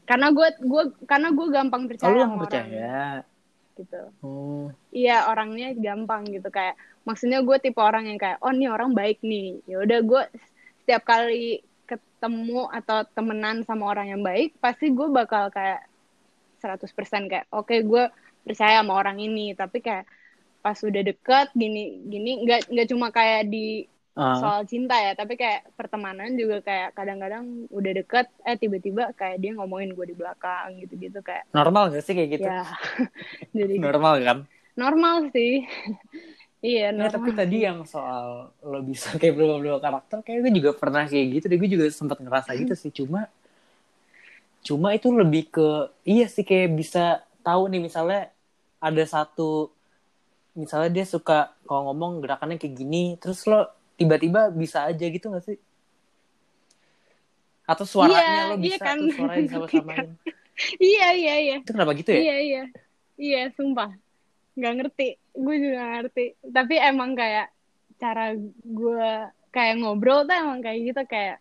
Karena gue gue karena gue gampang Oh, percaya lo sama orang percaya? gitu. Oh, Iya orangnya gampang gitu kayak maksudnya gue tipe orang yang kayak oh nih orang baik nih ya udah gue setiap kali ketemu atau temenan sama orang yang baik pasti gue bakal kayak 100% kayak oke gue percaya sama orang ini tapi kayak pas udah deket gini gini nggak nggak cuma kayak di ah. soal cinta ya tapi kayak pertemanan juga kayak kadang-kadang udah deket eh tiba-tiba kayak dia ngomongin gue di belakang gitu-gitu kayak normal gak sih kayak gitu? ya jadi Normal kan? normal sih iya Nah, tapi tadi yang soal lo bisa kayak berubah-ubah karakter, kayak gue juga pernah kayak gitu deh. Gue juga sempat ngerasa gitu sih. Cuma, cuma itu lebih ke, iya sih kayak bisa tahu nih misalnya ada satu, misalnya dia suka kalau ngomong gerakannya kayak gini, terus lo tiba-tiba bisa aja gitu gak sih? Atau suaranya Iya, lo iya bisa kan. tuh suaranya disama-samain. iya iya iya Itu kenapa gitu ya? iya iya iya sumpah nggak ngerti gue juga nggak ngerti tapi emang kayak cara gue kayak ngobrol tuh emang kayak gitu kayak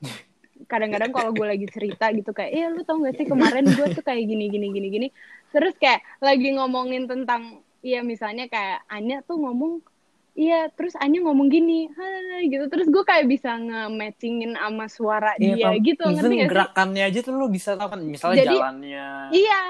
kadang-kadang kalau gue lagi cerita gitu kayak iya lu tau gak sih kemarin gue tuh kayak gini gini gini gini terus kayak lagi ngomongin tentang iya misalnya kayak Anya tuh ngomong iya terus Anya ngomong gini "Hai," gitu terus gue kayak bisa nge-matchingin sama suara dia paham. gitu ngerti gak sih gerakannya aja tuh lo bisa tahu kan. Misalnya Jadi, jalannya. Iya.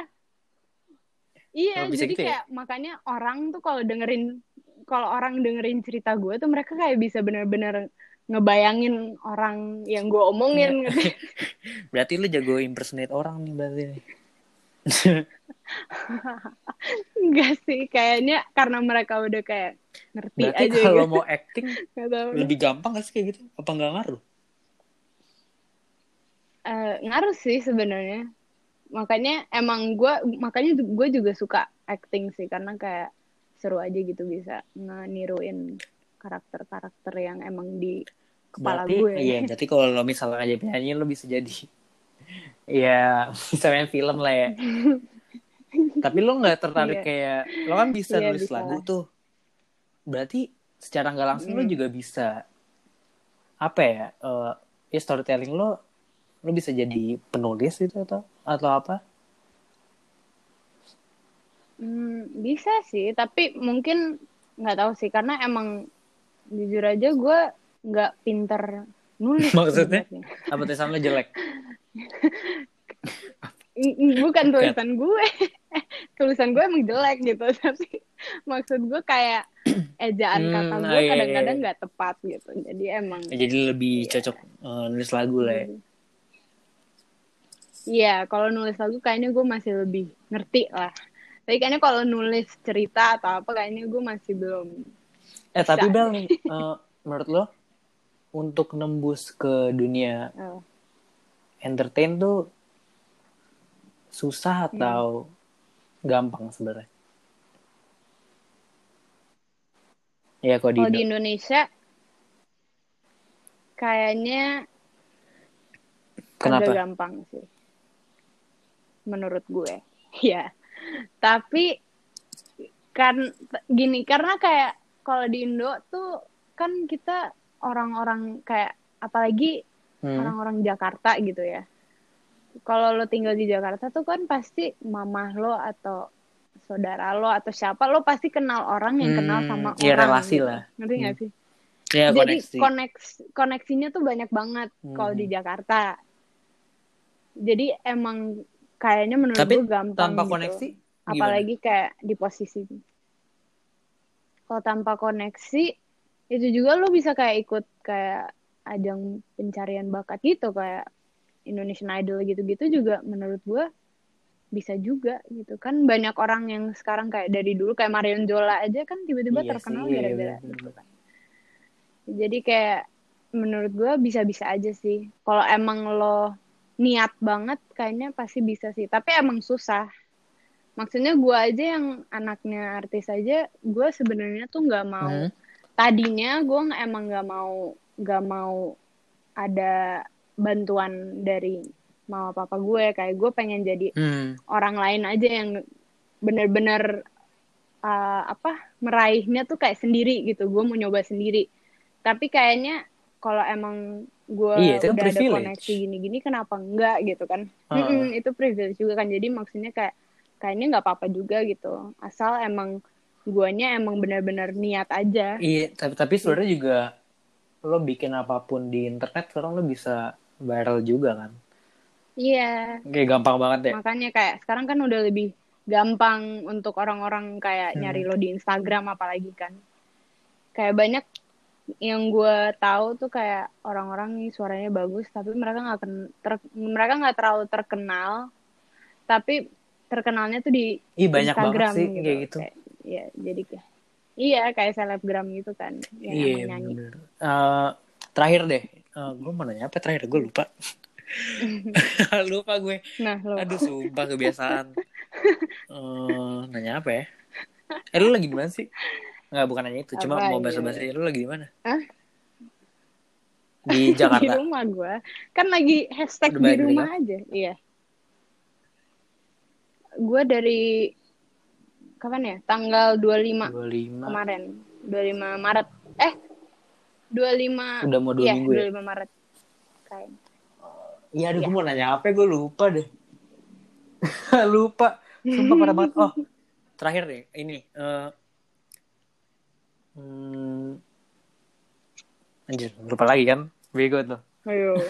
Iya, jadi gitu ya? kayak makanya orang tuh kalau dengerin kalau orang dengerin cerita gue tuh mereka kayak bisa bener-bener ngebayangin orang yang gue Iya. omongin gitu. Berarti lu jago impersonate orang nih berarti. Enggak sih, kayaknya karena mereka udah kayak ngerti Berarti aja kalau gitu. mau acting lebih gampang gak sih kayak gitu? Apa nggak ngaruh? Eh, ngaruh sih sebenarnya. Makanya emang gue makanya gue juga suka acting sih karena kayak seru aja gitu bisa ngeniruin karakter-karakter yang emang di kepala berarti, gue. Iya, berarti kalau lo misalnya aja penyanyi lo bisa jadi ya bisa main film lah ya. Tapi lo nggak tertarik Iya. kayak lo kan bisa Iya, nulis bisa lagu tuh. Berarti secara nggak langsung lo Mm. juga bisa apa ya uh, ya storytelling lo lo bisa jadi penulis itu atau atau apa? Hmm, bisa sih tapi mungkin nggak tahu sih karena emang jujur aja gue nggak pinter nulis. Maksudnya? apa tulisan lo jelek bukan tulisan gue. Tulisan gue emang jelek gitu tapi maksud gue kayak ejaan hmm, kata gue kadang-kadang nggak tepat gitu. Jadi emang jadi lebih iya. cocok uh, nulis lagu lah ya iya kalau nulis lagu kayaknya gue masih lebih ngerti lah tapi kayaknya kalau nulis cerita atau apa kayaknya gue masih belum eh tapi bel nih uh, menurut lo untuk nembus ke dunia oh. entertain tuh susah atau hmm. gampang sebenarnya? Ya kalau di, di Indonesia kayaknya Kenapa? agak gampang sih. Menurut gue. ya. Tapi kan gini karena kayak kalau di Indo tuh kan kita orang-orang kayak apalagi hmm. orang-orang Jakarta gitu ya kalau lo tinggal di Jakarta tuh kan pasti mamah lo atau saudara lo atau siapa lo pasti kenal orang yang kenal hmm, sama ya, orang relasi gitu. lah ngerti hmm. gak sih ya, jadi koneksi. koneks koneksinya tuh banyak banget hmm. kalau di Jakarta jadi emang kayaknya menurut Tapi gue gampang tanpa gitu. koneksi apalagi kayak di posisi kalau tanpa koneksi itu juga lo bisa kayak ikut kayak ajang pencarian bakat gitu kayak Indonesian Idol gitu-gitu juga menurut gue bisa juga gitu. Kan banyak orang yang sekarang kayak dari dulu kayak Marion Jola aja kan tiba-tiba iya terkenal iya, gara-gara iya, gitu kan. Jadi kayak menurut gue bisa-bisa aja sih. Kalau emang lo niat banget kayaknya pasti bisa sih. Tapi emang susah. Maksudnya gue aja yang anaknya artis aja gue sebenarnya tuh nggak mau. Hmm. tadinya gue emang nggak mau nggak mau ada bantuan dari mama papa gue. Kayak gue pengen jadi hmm. orang lain aja yang bener-bener uh, apa meraihnya tuh kayak sendiri gitu. Gue mau nyoba sendiri. Tapi kayaknya kalau emang gue iya, udah ada koneksi gini-gini kenapa enggak gitu kan. Uh. hmm, itu privilege juga kan. Jadi maksudnya kayak kayaknya nggak apa-apa juga gitu. Asal emang guanya emang benar-benar niat aja. Iya tapi tapi sebenarnya juga lo bikin apa pun di internet sekarang lo bisa viral juga kan? Iya. Kayak gampang banget ya? Makanya kayak sekarang kan udah lebih gampang untuk orang-orang kayak hmm. nyari lo di Instagram apalagi kan. Kayak banyak yang gue tahu tuh kayak orang-orang nih suaranya bagus tapi mereka nggak ter mereka nggak terlalu terkenal tapi terkenalnya tuh di Ih, banyak Instagram sih, gitu. Kayak gitu. Kayak, ya jadi kayak iya kayak selebgram gitu kan yang iya, nyanyi. Uh, terakhir deh uh, eh, gue mau nanya apa terakhir gue lupa lupa gue nah, lupa. aduh sumpah kebiasaan uh, nanya apa ya eh lu lagi di mana sih nggak bukan nanya itu. Cuma mau bahasa bahasa lu lagi di mana di Jakarta. di rumah gue kan lagi hashtag Udah di rumah aja. Iya. Gue dari kapan ya? Tanggal 25, 25. kemarin. 25 Maret. Eh dua lima udah mau dua ya, minggu ya? lima Maret. Kayak iya aduh ya. gue mau nanya apa gue lupa deh. Lupa. Sumpah pada banget. Oh terakhir deh. Ini uh, hmm, anjir lupa lagi kan? Bego tuh. Ayo.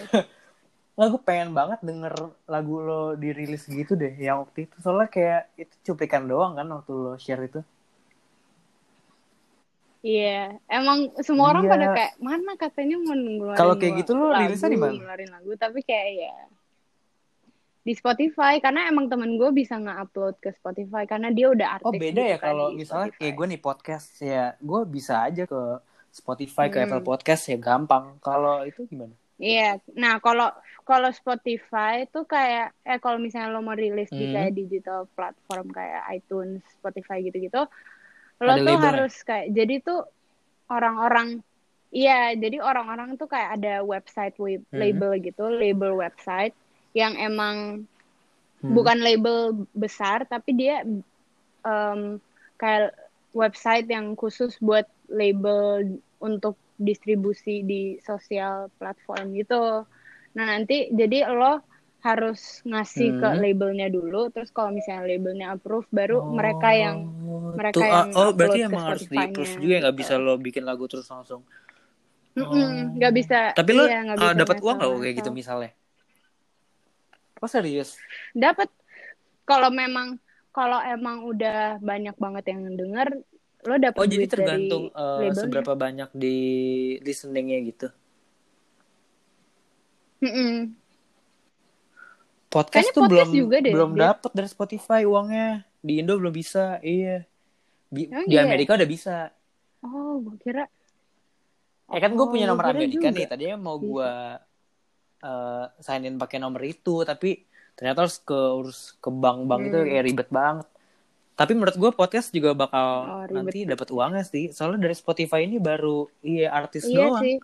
Nggak, gue pengen banget denger lagu lo dirilis gitu deh yang waktu itu. Soalnya kayak itu cuplikan doang kan waktu lo share itu. Iya, emang semua orang iya. pada kayak mana katanya mau ngeluarin Kalau kayak gitu lo rilisnya di mana? Ngeluarin lagu, tapi kayak ya di Spotify karena emang temen gue bisa nge-upload ke Spotify karena dia udah artis. Oh beda ya kalau misalnya Spotify. kayak gue nih podcast ya, gue bisa aja ke Spotify hmm. ke Apple Podcast ya gampang. Kalau itu gimana? Iya, nah kalau kalau Spotify tuh kayak eh kalau misalnya lo mau rilis hmm. di kayak digital platform kayak iTunes, Spotify gitu-gitu, lo tuh harus kayak jadi tuh orang-orang iya jadi orang-orang tuh kayak ada website web, hmm. label gitu label website yang emang hmm. bukan label besar tapi dia um, kayak website yang khusus buat label untuk distribusi di sosial platform gitu. Nah, nanti jadi lo harus ngasih ke Hmm. labelnya dulu, terus kalau misalnya labelnya approve, baru mereka yang Oh, mereka tuh, yang oh berarti ke emang harus di approve juga nggak gitu. bisa lo bikin lagu terus langsung. Nggak bisa. Tapi lo iya, nggak ah, bisa dapat uang nggak ngasal-ngasal. kayak gitu misalnya? Oh serius? Dapat kalau memang kalau emang udah banyak banget yang denger, lo dapat Oh jadi duit tergantung dari eh, labelnya. seberapa banyak di listeningnya gitu. Mm-mm. Podcast Kayaknya tuh podcast belum juga deh, belum dapat dari Spotify uangnya. Di Indo belum bisa. Iya. Di, Emang di iya? Amerika udah bisa. Oh, gue kira. Ya kan gue Oh, punya nomor Amerika juga. nih. Tadinya mau Bisa. gue eh sign in pakai nomor itu, tapi ternyata harus ke urus ke bank-bank itu Hmm. kayak ribet banget. Tapi menurut gue podcast juga bakal Oh, ribet. nanti dapat uangnya sih. Soalnya dari Spotify ini baru iya artis Iya doang. sih.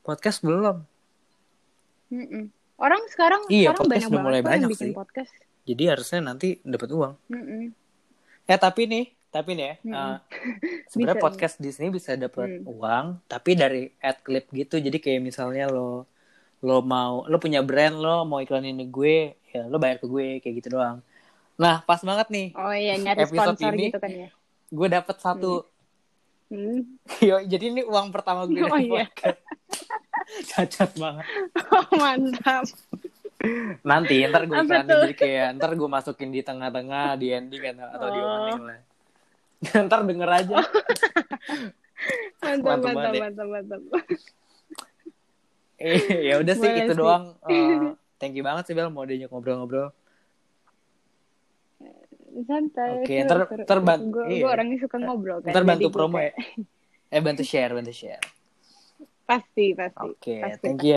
Podcast belum. Mm-mm. Orang sekarang Iya, sekarang podcast banyak mulai banyak bikin sih. podcast. Jadi harusnya nanti dapat uang. Mm-mm. Eh tapi nih, tapi nih ya, Mm-mm. eh, sebenarnya podcast di sini bisa dapat Hmm. uang, tapi dari ad clip gitu. Jadi kayak misalnya lo lo mau lo punya brand lo mau iklanin di gue, ya lo bayar ke gue kayak gitu doang. Nah pas banget nih, Oh iya nyari Episode sponsor ini- gitu kan ya. gue dapet satu. Hmm. Yo, jadi ini uang pertama gue Oh, iya. Cacat banget. Oh, mantap. Nanti ntar gue iklanin jadi kayak ntar gue masukin di tengah-tengah di ending atau di Oh. opening lah. ntar denger aja. Mantap, Mantap mantap, ya. mantap, mantap. Eh, ya udah sih Boleh itu sih. doang. Eh, thank you banget sih Bel mau diajak ngobrol-ngobrol. Santai. Oke, ntar- ntar ban- Gue iya. orangnya suka ngobrol kan. Ntar bantu promo ya. Eh bantu share, bantu share. Pasti, pasti. Oke, pasti, thank you.